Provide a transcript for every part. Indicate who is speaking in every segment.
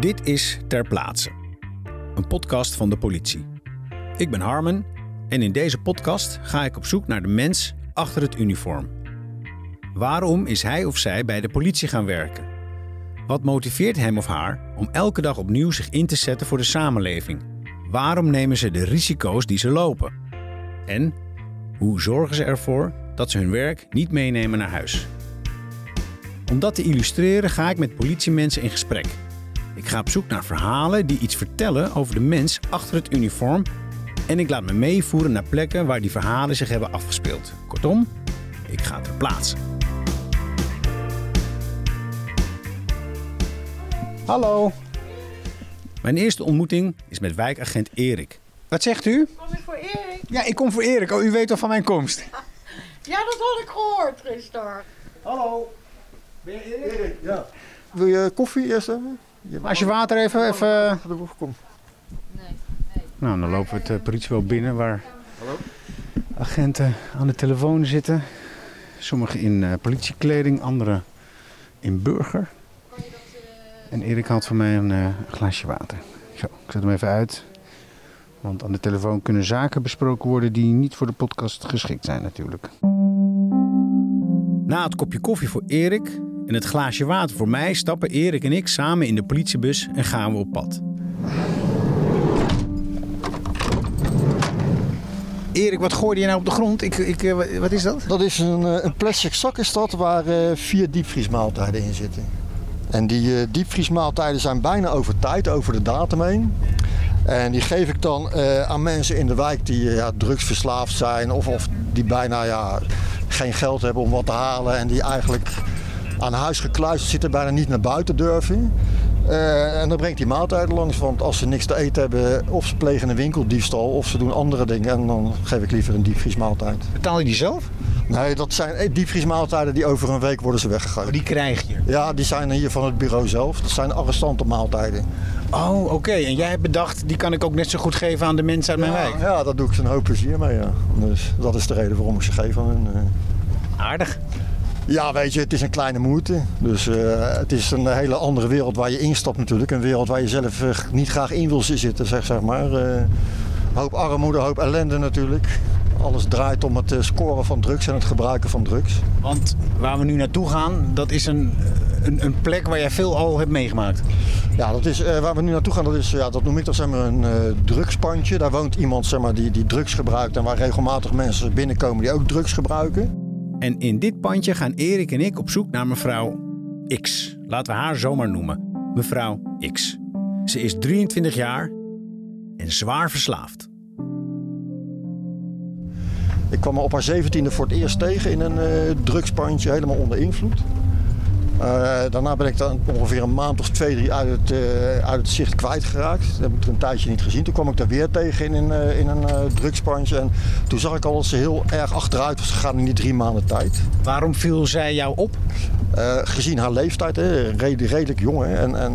Speaker 1: Dit is Ter Plaatse, een podcast van de politie. Ik ben Harmen en in deze podcast ga ik op zoek naar de mens achter het uniform. Waarom is hij of zij bij de politie gaan werken? Wat motiveert hem of haar om elke dag opnieuw zich in te zetten voor de samenleving? Waarom nemen ze de risico's die ze lopen? En hoe zorgen ze ervoor dat ze hun werk niet meenemen naar huis? Om dat te illustreren ga ik met politiemensen in gesprek. Ik ga op zoek naar verhalen die iets vertellen over de mens achter het uniform. En ik laat me meevoeren naar plekken waar die verhalen zich hebben afgespeeld. Kortom, ik ga ter plaatse. Hallo. Mijn eerste ontmoeting is met wijkagent Erik. Wat zegt u?
Speaker 2: Kom ik voor Erik?
Speaker 1: Ja, ik kom voor Erik. Oh, u weet al van mijn komst.
Speaker 2: Ja, dat had ik gehoord, Tristar.
Speaker 1: Hallo. Ben je Erik?
Speaker 3: Ja. Wil je koffie eerst hebben? Je
Speaker 1: Als je water even... even...
Speaker 3: Kom.
Speaker 2: Nee, nee.
Speaker 1: Nou, dan lopen we het uh, politiebureau binnen waar agenten aan de telefoon zitten. Sommigen in eh, politiekleding, anderen in burger. En Erik haalt voor mij een eh, glaasje water. Zo, ik zet hem even uit. Want aan de telefoon kunnen zaken besproken worden die niet voor de podcast geschikt zijn natuurlijk. Na het kopje koffie voor Erik en het glaasje water voor mij stappen Erik en ik samen in de politiebus en gaan we op pad. Erik, wat gooide je nou op de grond? Ik, ik, eh, wat is dat?
Speaker 3: Dat is een, eh, een plastic zak is dat, waar eh, vier diepvriesmaaltijden in zitten. En die diepvriesmaaltijden zijn bijna over tijd, over de datum heen. En die geef ik dan eh, aan mensen in de wijk die ja, drugsverslaafd zijn of, of die bijna ja, geen geld hebben om wat te halen en die eigenlijk aan huis gekluisterd zitten, bijna niet naar buiten durven. Eh, en dan brengt die maaltijden langs, want als ze niks te eten hebben, of ze plegen een winkeldiefstal of ze doen andere dingen. En dan geef ik liever een diepvriesmaaltijd.
Speaker 1: Betaal je die zelf?
Speaker 3: Nee, dat zijn eh, diepvriesmaaltijden die over een week worden ze weggegooid.
Speaker 1: Die krijg je.
Speaker 3: Ja, die zijn hier van het bureau zelf. Dat zijn arrestantenmaaltijden.
Speaker 1: Oh, oké. En jij hebt bedacht, die kan ik ook net zo goed geven aan de mensen uit mijn
Speaker 3: ja,
Speaker 1: wijk.
Speaker 3: Ja, daar doe ik ze een hoop plezier mee, ja. Dus dat is de reden waarom ik ze geef aan hun. eh.
Speaker 1: Aardig.
Speaker 3: Ja, weet je, het is een kleine moeite. Dus eh, het is een hele andere wereld waar je instapt natuurlijk. Een wereld waar je zelf eh, niet graag in wil zitten, zeg, zeg maar. Eh, hoop armoede, hoop ellende natuurlijk. Alles draait om het scoren van drugs en het gebruiken van drugs.
Speaker 1: Want waar we nu naartoe gaan, dat is een, een, een plek waar jij veel al hebt meegemaakt.
Speaker 3: Ja, dat is, waar we nu naartoe gaan, dat, is, ja, dat noem ik dan zeg maar, een drugspandje. Daar woont iemand zeg maar, die, die drugs gebruikt en waar regelmatig mensen binnenkomen die ook drugs gebruiken.
Speaker 1: En in dit pandje gaan Erik en ik op zoek naar mevrouw X. Laten we haar zomaar noemen. Mevrouw X. Ze is 23 jaar en zwaar verslaafd.
Speaker 3: Ik kwam haar op haar zeventiende voor het eerst tegen in een eh drugspandje, helemaal onder invloed. Eh, daarna ben ik dan ongeveer een maand of twee, drie uit het, eh, uit het zicht kwijtgeraakt. Dat heb ik er een tijdje niet gezien. Toen kwam ik daar weer tegen in een, eh, in een drugspandje. En toen zag ik al dat ze heel erg achteruit was gegaan in die drie maanden tijd.
Speaker 1: Waarom viel zij jou op?
Speaker 3: Gezien haar leeftijd, hè, red- redelijk jong. Hè, en en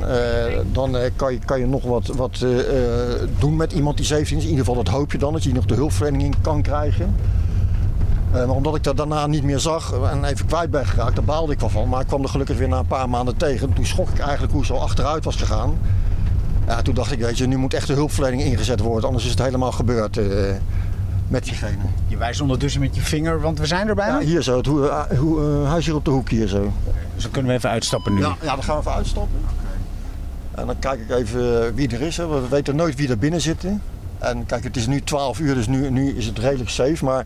Speaker 3: dan kan, je, kan je nog wat, wat doen met iemand die 17 is. In ieder geval, dat hoop je dan, dat je nog de hulpverlening in kan krijgen. Maar omdat ik dat daarna niet meer zag en even kwijt ben geraakt, daar baalde ik wel van. Maar ik kwam er gelukkig weer na een paar maanden tegen. Toen schrok ik eigenlijk hoe ze al achteruit was gegaan. Ja, toen dacht ik, weet je, nu moet echt de hulpverlening ingezet worden. Anders is het helemaal gebeurd eh, met diegene.
Speaker 1: Je wijst ondertussen met je vinger, want we zijn er bijna.
Speaker 3: Ja, hier zo, het hoe, eh, hoe, eh, huis hier op de hoek hier zo.
Speaker 1: Dus dan kunnen we even uitstappen nu.
Speaker 3: Ja, ja, dan gaan we even uitstappen. En dan kijk ik even wie er is. Hè. We weten nooit wie er binnen zit. En kijk, het is nu 12 uur, dus nu, nu is het redelijk safe. Maar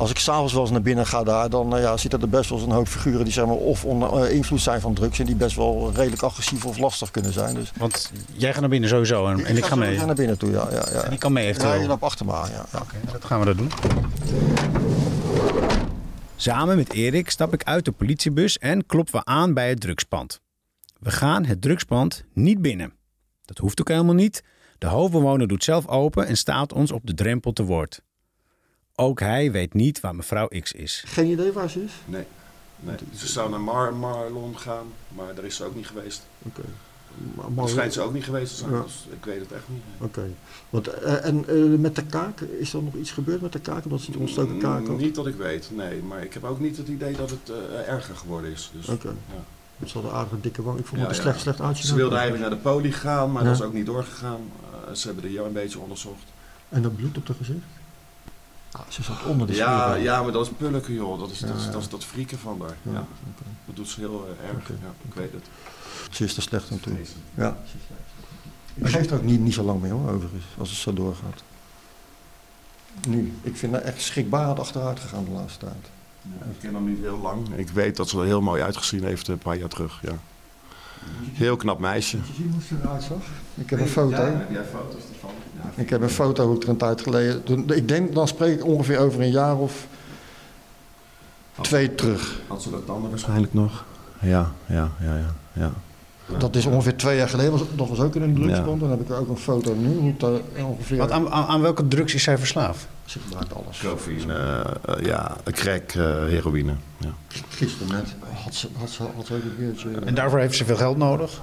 Speaker 3: als ik s'avonds wel eens naar binnen ga daar, dan eh, ja, zitten er best wel eens een hoop figuren die zeg maar, of onder eh, invloed zijn van drugs. En die best wel redelijk agressief of lastig kunnen zijn. Dus
Speaker 1: Want jij gaat naar binnen sowieso en, en ik ga mee.
Speaker 3: naar binnen toe, ja. ja, ja.
Speaker 1: En ik kan mee
Speaker 3: Ja,
Speaker 1: eventueel.
Speaker 3: je loopt achter me aan, ja. ja.
Speaker 1: Oké, dat gaan we dat doen. Samen met Erik stap ik uit de politiebus en kloppen we aan bij het drugspand. We gaan het drugspand niet binnen. Dat hoeft ook helemaal niet. De hoofdbewoner doet zelf open en staat ons op de drempel te woord. Ook hij weet niet waar mevrouw X is.
Speaker 3: Geen idee waar ze is?
Speaker 4: Nee. nee. Ze zou naar Mar Marlon gaan, maar daar is ze ook niet geweest.
Speaker 3: Oké.
Speaker 4: Daar schijnt ze ook niet geweest te zijn,
Speaker 3: Ja.
Speaker 4: dus ik weet het echt niet.
Speaker 3: Oké. Want, eh, en eh, met de kaak, is er nog iets gebeurd met de kaak? Omdat ze een ontstoken kaak had?
Speaker 4: Niet dat ik weet, nee. Maar ik heb ook niet het idee dat het eh, erger geworden is. Dus,
Speaker 3: Oké.
Speaker 4: ja.
Speaker 3: Ze hadden aardige dikke wang. Ik vond
Speaker 4: Ja,
Speaker 3: het er
Speaker 4: ja.
Speaker 3: slecht, slecht uitzien.
Speaker 4: Ze wilden eigenlijk naar de poli gaan, maar
Speaker 3: Ja.
Speaker 4: dat is ook niet doorgegaan. Ze hebben de jou een beetje onderzocht.
Speaker 3: En dat bloed op haar gezicht? Ah, ze zat onder de
Speaker 4: Ja, ja, maar dat is pulken, joh. Dat is,
Speaker 3: Ja,
Speaker 4: dat, is,
Speaker 3: ja.
Speaker 4: dat is dat frieken van daar.
Speaker 3: Ja.
Speaker 4: Dat doet ze heel eh, erg.
Speaker 3: Oké.
Speaker 4: Ja, ik weet het.
Speaker 3: Ze is er slecht aan toe. Ja. Ik geef er ook niet, niet zo lang mee hoor, overigens, als het zo doorgaat. Nu, ik vind haar echt schrikbarend achteruit gegaan de laatste tijd.
Speaker 4: Ja, ik ken hem niet heel lang. Ik weet dat ze er heel mooi uitgezien heeft een paar jaar terug. Ja. Heel knap meisje.
Speaker 3: Je zien hoe ze eruit zag? Ik heb een foto.
Speaker 4: Ja, heb jij foto's ervan? Ja,
Speaker 3: Ik heb een foto hoe ik er een tijd geleden. toen- Ik denk, dan spreek ik ongeveer over een jaar of twee terug.
Speaker 4: Had ze dat tanden waarschijnlijk nog? Ja, ja, ja, ja. ja.
Speaker 3: Dat is ongeveer twee jaar geleden. Was- Dat was ook in een drugsband. Dan heb ik er ook een foto nu. Hoe daar ongeveer.
Speaker 1: Wat, aan, aan, aan welke drugs is zij verslaafd?
Speaker 3: Ze gebruikt alles.
Speaker 4: Cocaïne, eh, eh, ja, crack, eh, heroïne. Ja.
Speaker 3: Gisteren net had ze, had ze, had ze een keertje.
Speaker 1: En daarvoor heeft ze veel geld nodig.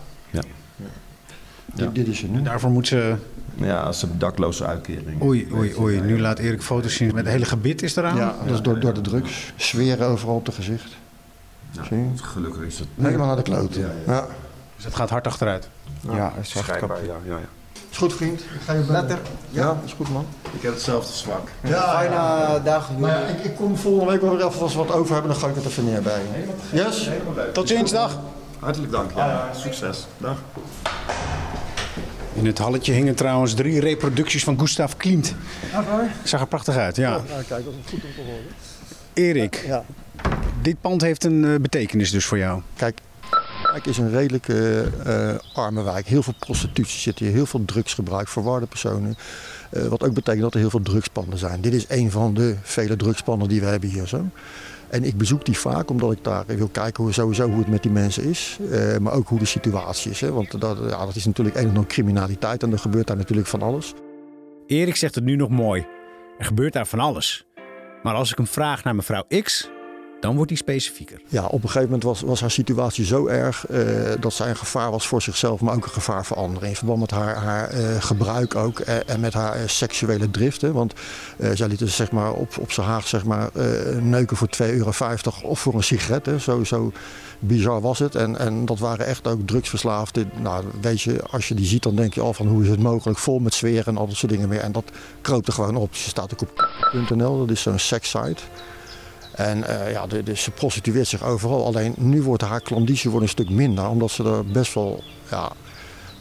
Speaker 3: Dit, dit is ze nu.
Speaker 1: En daarvoor moet ze...
Speaker 4: ja, ze hebben dakloze uitkering.
Speaker 1: Oei, oei, oei. Nu laat Erik foto's zien met het hele gebit is eraan.
Speaker 3: Ja, dat is door, door de drugs. Zweren overal op het gezicht.
Speaker 4: Ja,
Speaker 3: Zie je?
Speaker 4: gelukkig is het
Speaker 3: Helemaal naar de kloten.
Speaker 4: Ja,
Speaker 3: Ja,
Speaker 4: ja.
Speaker 1: Dus het gaat hard achteruit.
Speaker 3: Ja,
Speaker 1: is echt
Speaker 4: schijnbaar. Ja, ja, ja.
Speaker 3: Is goed, vriend. Ik ga je bellen. Ja, is goed, man.
Speaker 4: Ik heb hetzelfde zwak.
Speaker 5: Fijne dagen.
Speaker 3: Nou ja, ik, ik kom volgende week wel weer even als we wat over hebben, dan ga ik het even neer bij je. Yes?
Speaker 1: Tot ziens, dag.
Speaker 4: Hartelijk dank. Ja. Succes. Dag.
Speaker 1: In het halletje hingen trouwens drie reproducties van Gustav Klimt. Zag er prachtig uit, ja.
Speaker 3: Nou, kijk, dat is goed om te horen.
Speaker 1: Erik,
Speaker 3: Ja.
Speaker 1: dit pand heeft een eh, betekenis dus voor jou.
Speaker 3: Kijk, Wijk is een redelijk eh, arme wijk. Heel veel prostitutie zit hier, heel veel drugsgebruik, verwarde personen. Eh, wat ook betekent dat er heel veel drugspanden zijn. Dit is een van de vele drugspanden die we hebben hier zo. En ik bezoek die vaak omdat ik daar wil kijken hoe, sowieso hoe het met die mensen is. eh, maar ook hoe de situatie is. Hè? Want dat, ja, dat is natuurlijk een en al criminaliteit en er gebeurt daar natuurlijk van alles.
Speaker 1: Erik zegt het nu nog mooi. Er gebeurt daar van alles. Maar als ik hem vraag naar mevrouw X, dan wordt hij specifieker.
Speaker 3: Ja, op een gegeven moment was, was haar situatie zo erg eh, dat zij een gevaar was voor zichzelf, maar ook een gevaar voor anderen. In verband met haar, haar eh, gebruik ook eh, en met haar seksuele driften. Want zij liet dus zeg maar, op, op zijn haag zeg maar, neuken voor 2,50 euro of voor een sigaret. Zo, zo bizar was het. En, en dat waren echt ook drugsverslaafden. Nou, weet je, als je die ziet, dan denk je al van hoe is het mogelijk, vol met zweren en al dat soort dingen meer. En dat kroop er gewoon op. Ze staat ook op .nl, dat is zo'n sekssite. En eh, ja, de, de- ze prostitueert zich overal. Alleen nu wordt haar klandizie een stuk minder. Omdat ze er best wel ja,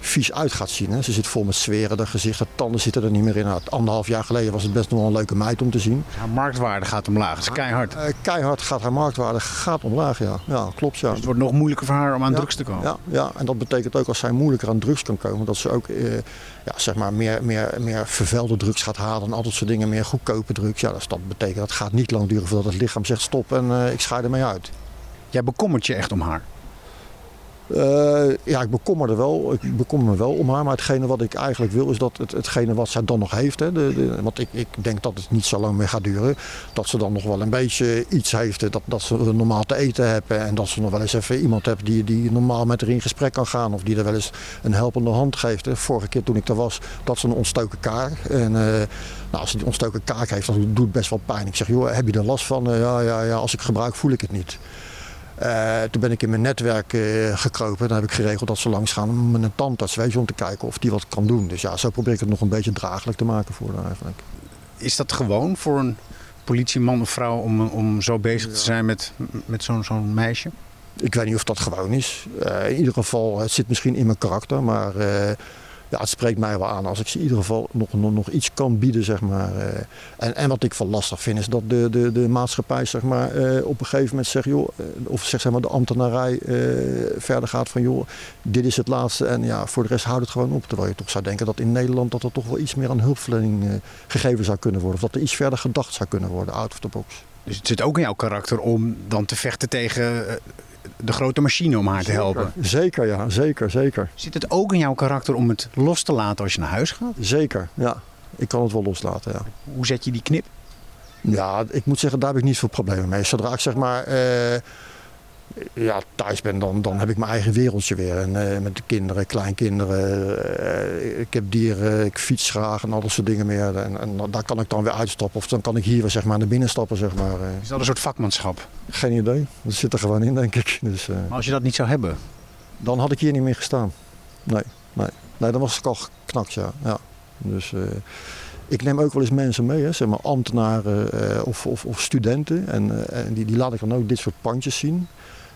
Speaker 3: vies uit gaat zien. Hè. Ze zit vol met zweren. De gezicht, de tanden zitten er niet meer in. Nou, anderhalf jaar geleden was het best nog wel een leuke meid om te zien.
Speaker 1: Haar marktwaarde gaat omlaag. Dat is keihard.
Speaker 3: Eh, keihard gaat haar marktwaarde gaat omlaag. Ja, ja klopt. Ja.
Speaker 1: Dus het wordt nog moeilijker voor haar om aan
Speaker 3: Ja,
Speaker 1: drugs te komen.
Speaker 3: Ja, ja, en dat betekent ook als zij moeilijker aan drugs kan komen, dat ze ook eh, ja, zeg maar meer, meer, meer vervuilde drugs gaat halen en al dat soort dingen, meer goedkope drugs. Ja, dus dat betekent dat gaat niet lang duren voordat het lichaam zegt stop en eh, ik schei ermee uit.
Speaker 1: Jij bekommert je echt om haar.
Speaker 3: Eh, ja, ik bekommer er wel. Ik bekommer me wel om haar. Maar hetgene wat ik eigenlijk wil is dat het, hetgene wat zij dan nog heeft. Hè, want ik, ik denk dat het niet zo lang meer gaat duren. Dat ze dan nog wel een beetje iets heeft. Dat, dat ze normaal te eten hebben. En dat ze nog wel eens even iemand hebt die, die normaal met haar in gesprek kan gaan. Of die er wel eens een helpende hand geeft. Hè. Vorige keer toen ik er was, dat ze een ontstoken kaak. En eh, nou, als ze die ontstoken kaak heeft, dan doet het best wel pijn. Ik zeg, joh, heb je er last van? Eh, ja, ja, ja, als ik gebruik voel ik het niet. Eh, toen ben ik in mijn netwerk eh, gekropen. Dan heb ik geregeld dat ze langs gaan met een tandarts, weet je, om te kijken of die wat kan doen. Dus ja, zo probeer ik het nog een beetje draaglijk te maken voor haar eigenlijk.
Speaker 1: Is dat gewoon voor een politieman of vrouw om, om zo bezig te zijn met, met zo'n zo'n meisje?
Speaker 3: Ik weet niet of dat gewoon is. Eh, in ieder geval, het zit misschien in mijn karakter, maar eh, ja, het spreekt mij wel aan als ik ze in ieder geval nog, nog, nog iets kan bieden, zeg maar. eh. en, en wat ik wel lastig vind, is dat de, de, de maatschappij, zeg maar, eh, op een gegeven moment zegt, joh, eh, of zeg, maar de ambtenarij verder gaat van, joh, dit is het laatste en ja, voor de rest houdt het gewoon op. Terwijl je toch zou denken dat in Nederland dat er toch wel iets meer aan hulpverlening gegeven zou kunnen worden. Of dat er iets verder gedacht zou kunnen worden, out of the box.
Speaker 1: Dus het zit ook in jouw karakter om dan te vechten tegen de grote machine om haar te helpen.
Speaker 3: Zeker, ja, zeker, zeker.
Speaker 1: Zit het ook in jouw karakter om het los te laten als je naar huis gaat?
Speaker 3: Zeker, ja. Ik kan het wel loslaten, ja.
Speaker 1: Hoe zet je die knip?
Speaker 3: Ja, ik moet zeggen, daar heb ik niet veel problemen mee. Zodra ik zeg maar. eh, ja, thuis ben, dan, dan heb ik mijn eigen wereldje weer. En, eh, met de kinderen, kleinkinderen. eh, ik heb dieren, ik fiets graag en al dat soort dingen meer. En, en daar kan ik dan weer uitstappen. Of dan kan ik hier weer zeg maar, naar binnen stappen. Zeg maar. eh.
Speaker 1: Is dat een soort vakmanschap?
Speaker 3: geen idee. Dat zit er gewoon in, denk ik. Dus,
Speaker 1: Maar als je dat niet zou hebben,
Speaker 3: dan had ik hier niet meer gestaan. Nee, nee. nee dan was ik al geknakt, ja. ja. Dus ik neem ook wel eens mensen mee, hè, zeg maar ambtenaren eh, of, of, of studenten. En, eh, en die, die laat ik dan ook dit soort pandjes zien.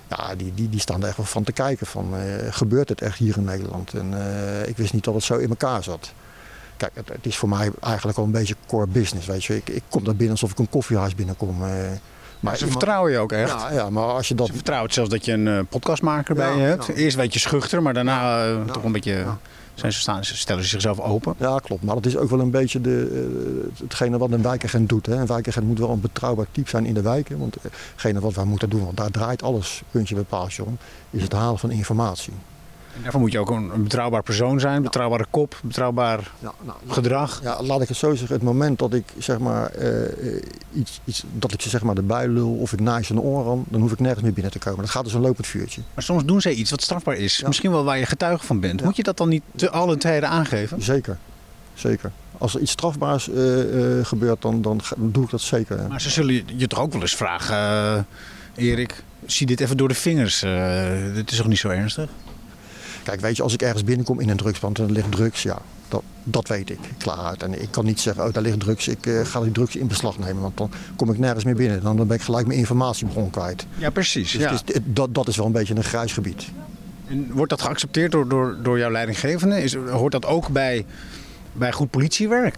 Speaker 3: Ja, die, die, die staan er echt wel van te kijken van, eh, gebeurt het echt hier in Nederland? En ik wist niet dat het zo in elkaar zat. Kijk, het, het is voor mij eigenlijk al een beetje core business, weet je. Ik, ik kom daar binnen alsof ik een koffiehuis binnenkom.
Speaker 1: maar ze
Speaker 3: iemand-
Speaker 1: vertrouwen je ook echt.
Speaker 3: Ja, ja, maar als je dat...
Speaker 1: Ze vertrouwen zelfs dat je een podcastmaker bij
Speaker 3: Ja,
Speaker 1: je hebt.
Speaker 3: ja.
Speaker 1: Eerst een beetje schuchter, maar daarna toch een beetje... Zijn ze staan, stellen ze zichzelf open.
Speaker 3: Ja, klopt. Maar dat is ook wel een beetje de, eh, hetgene wat een wijkagent doet. Hè. Een wijkagent moet wel een betrouwbaar type zijn in de wijken. Want eh, hetgene wat wij moeten doen, want daar draait alles puntje bij paaltje om, is het halen van informatie.
Speaker 1: En daarvoor moet je ook een, een betrouwbaar persoon zijn, betrouwbare kop, betrouwbaar
Speaker 3: Ja, nou,
Speaker 1: gedrag.
Speaker 3: ja, laat ik het zo zeggen. Het moment dat ik zeg maar, eh, iets, iets, dat ik ze zeg maar erbij lul of ik naast een oor aan, dan hoef ik nergens meer binnen te komen. Dat gaat dus een lopend vuurtje.
Speaker 1: Maar soms doen zij iets wat strafbaar is.
Speaker 3: Ja.
Speaker 1: Misschien wel waar je getuige van bent. Moet je dat dan niet te alle tijden aangeven?
Speaker 3: Zeker. Zeker. Als er iets strafbaars eh, eh, gebeurt, dan, dan, doe ik dat zeker.
Speaker 1: Maar ze zullen je- je toch ook wel eens vragen... Erik, zie dit even door de vingers. dit is toch niet zo ernstig?
Speaker 3: Kijk, weet je, als ik ergens binnenkom in een drugspand en er ligt drugs, ja, dat, dat weet ik. Klaar uit. En ik kan niet zeggen, oh, daar ligt drugs, ik eh, ga die drugs in beslag nemen. Want dan kom ik nergens meer binnen. Dan, ben ik gelijk mijn informatiebron kwijt.
Speaker 1: Ja, precies.
Speaker 3: Dus
Speaker 1: ja.
Speaker 3: is- dat, dat is wel een beetje een grijs gebied.
Speaker 1: En wordt dat geaccepteerd door, door, door jouw leidinggevende? Is, hoort dat ook bij, bij goed politiewerk?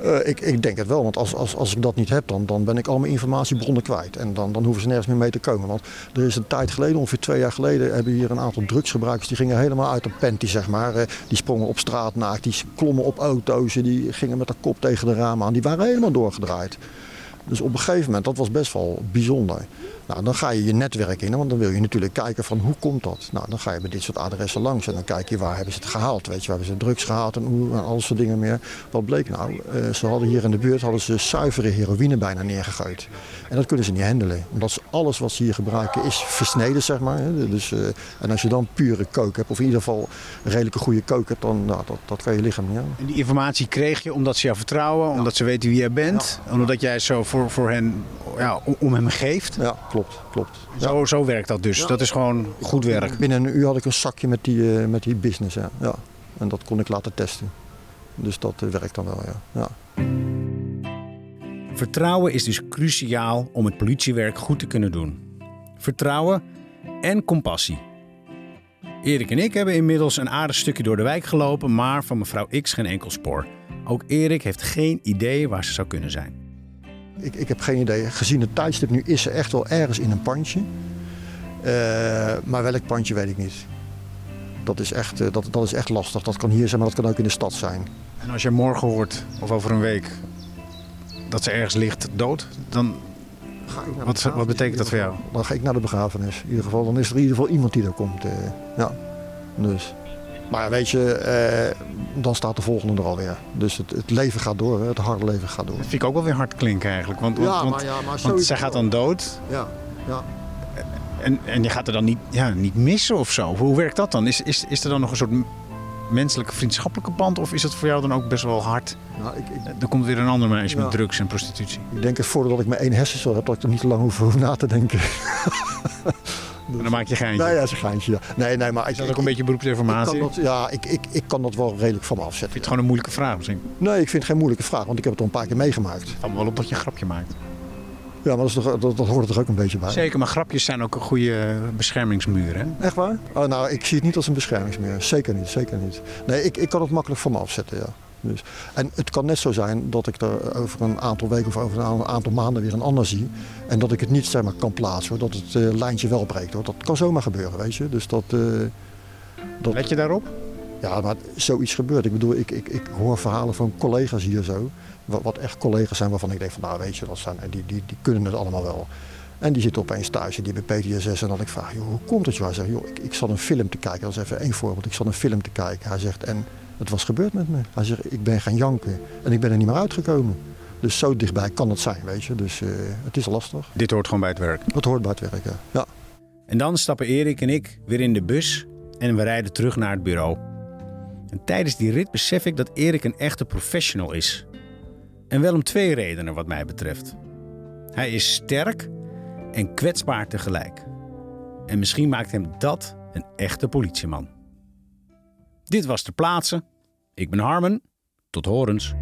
Speaker 3: Eh, ik, ik denk het wel, want als, als, als ik dat niet heb, dan, dan ben ik al mijn informatiebronnen kwijt. En dan, dan hoeven ze nergens meer mee te komen. Want er is een tijd geleden, ongeveer twee jaar geleden, hebben hier een aantal drugsgebruikers. Die gingen helemaal uit de panty, zeg maar. Die sprongen op straat naakt, die klommen op auto's, die gingen met de kop tegen de ramen aan. Die waren helemaal doorgedraaid. Dus op een gegeven moment, dat was best wel bijzonder. Nou, dan ga je je netwerk in, want dan wil je natuurlijk kijken van hoe komt dat? Nou, dan ga je bij dit soort adressen langs en dan kijk je waar hebben ze het gehaald. Weet je, waar hebben ze drugs gehaald en hoe en al soort dingen meer. Wat bleek nou? Eh, ze hadden hier in de buurt hadden ze zuivere heroïne bijna neergegooid. En dat kunnen ze niet handelen. Omdat alles wat ze hier gebruiken is versneden, zeg maar. hè. Dus, eh, en als je dan pure kook hebt, of in ieder geval een redelijke goede kook hebt, dan nou, dat, dat kan je lichaam niet aan.
Speaker 1: En die informatie kreeg je omdat ze jou vertrouwen, omdat ze weten wie jij bent. Omdat jij zo voor, voor hen ja, om- om hem geeft.
Speaker 3: Ja, klopt, klopt. Ja.
Speaker 1: Zo, zo werkt dat dus. Dat is gewoon goed werk.
Speaker 3: Binnen een uur had ik een zakje met die, eh, met die business, ja. ja. En dat kon ik laten testen. Dus dat eh, werkt dan wel, ja. ja.
Speaker 1: Vertrouwen is dus cruciaal om het politiewerk goed te kunnen doen. Vertrouwen en compassie. Erik en ik hebben inmiddels een aardig stukje door de wijk gelopen, maar van mevrouw X geen enkel spoor. Ook Erik heeft geen idee waar ze zou kunnen zijn.
Speaker 3: Ik, ik heb geen idee. Gezien het tijdstip nu is ze echt wel ergens in een pandje. Eh, maar welk pandje weet ik niet. Dat is, echt, eh, dat, dat is echt lastig. Dat kan hier zijn, maar dat kan ook in de stad zijn.
Speaker 1: En als je morgen hoort, of over een week, dat ze ergens ligt dood, dan
Speaker 3: Ga ik naar de
Speaker 1: Wat- wat betekent dat voor jou?
Speaker 3: Dan ga ik naar de begrafenis. In ieder geval, dan is er in ieder geval iemand die er komt. eh, ja, dus. Maar weet je, eh, dan staat de volgende er alweer. Dus het, het leven gaat door, hè. het harde leven gaat door.
Speaker 1: dat vind ik ook wel weer hard klinken eigenlijk. Want, want, want,
Speaker 3: ja, maar
Speaker 1: want zij gaat dan dood
Speaker 3: Ja, ja.
Speaker 1: en, en je gaat er dan niet, ja, niet missen of zo. Hoe werkt dat dan? Is, is, is er dan nog een soort menselijke vriendschappelijke band of is het voor jou dan ook best wel hard?
Speaker 3: Nou, ik, ik,
Speaker 1: Er komt weer een ander meisje
Speaker 3: Ja.
Speaker 1: met drugs en prostitutie.
Speaker 3: ik denk het voordat ik mijn één hersencel heb, dat ik er niet te lang hoef over na te denken.
Speaker 1: En dan maak je geintje.
Speaker 3: Nee, ja, dat is een geintje. Ja. Nee, nee, maar ik,
Speaker 1: Is dat ook
Speaker 3: ik-
Speaker 1: een beetje
Speaker 3: ik
Speaker 1: beroepsinformatie?
Speaker 3: kan
Speaker 1: Vind
Speaker 3: dat, ja, ik, ik, ik kan dat wel redelijk van me
Speaker 1: je
Speaker 3: afzetten.
Speaker 1: het gewoon een moeilijke vraag misschien?
Speaker 3: Nee, ik vind het geen moeilijke vraag, want ik heb het al een paar keer meegemaakt.
Speaker 1: Het valt wel op dat je een grapje maakt.
Speaker 3: Ja, maar dat, is toch, dat, dat hoort er toch ook een beetje bij.
Speaker 1: Zeker, maar grapjes zijn ook een goede beschermingsmuur. Hè?
Speaker 3: Echt waar? Oh, nou, ik zie het niet als een beschermingsmuur. Zeker niet, zeker niet. Nee, ik, ik kan het makkelijk van me afzetten, ja. Dus, en het kan net zo zijn dat ik er over een aantal weken of over een aantal maanden weer een ander zie. En dat ik het niet zeg maar, kan plaatsen, hoor. dat het eh, lijntje wel breekt. Hoor. Dat kan zomaar gebeuren, weet je. Dus dat, eh, dat,
Speaker 1: Let je daarop?
Speaker 3: ja, maar zoiets gebeurt. Ik bedoel, ik, ik, ik hoor verhalen van collega's hier zo. Wat, wat echt collega's zijn waarvan ik denk van, nou weet je, dat zijn, die, die, die kunnen het allemaal wel. En die zitten opeens thuis en die hebben PTSS. En dan ik vraag, joh, hoe komt het? joh? Hij zegt, joh, ik, ik zat een film te kijken. Dat is even één voorbeeld. Ik zat een film te kijken. Hij zegt, en het was gebeurd met me. Hij zegt, ik ben gaan janken. En ik ben er niet meer uitgekomen. Dus zo dichtbij kan het zijn, weet je. Dus eh, het is lastig.
Speaker 1: Dit hoort gewoon bij het werk.
Speaker 3: Dat hoort bij het werken. Ja.
Speaker 1: En dan stappen Erik en ik weer in de bus en we rijden terug naar het bureau. En tijdens die rit besef ik dat Erik een echte professional is. En wel om twee redenen wat mij betreft. Hij is sterk en kwetsbaar tegelijk. En misschien maakt hem dat een echte politieman. Dit was Ter Plaatse. Ik ben Harmen. Tot horens.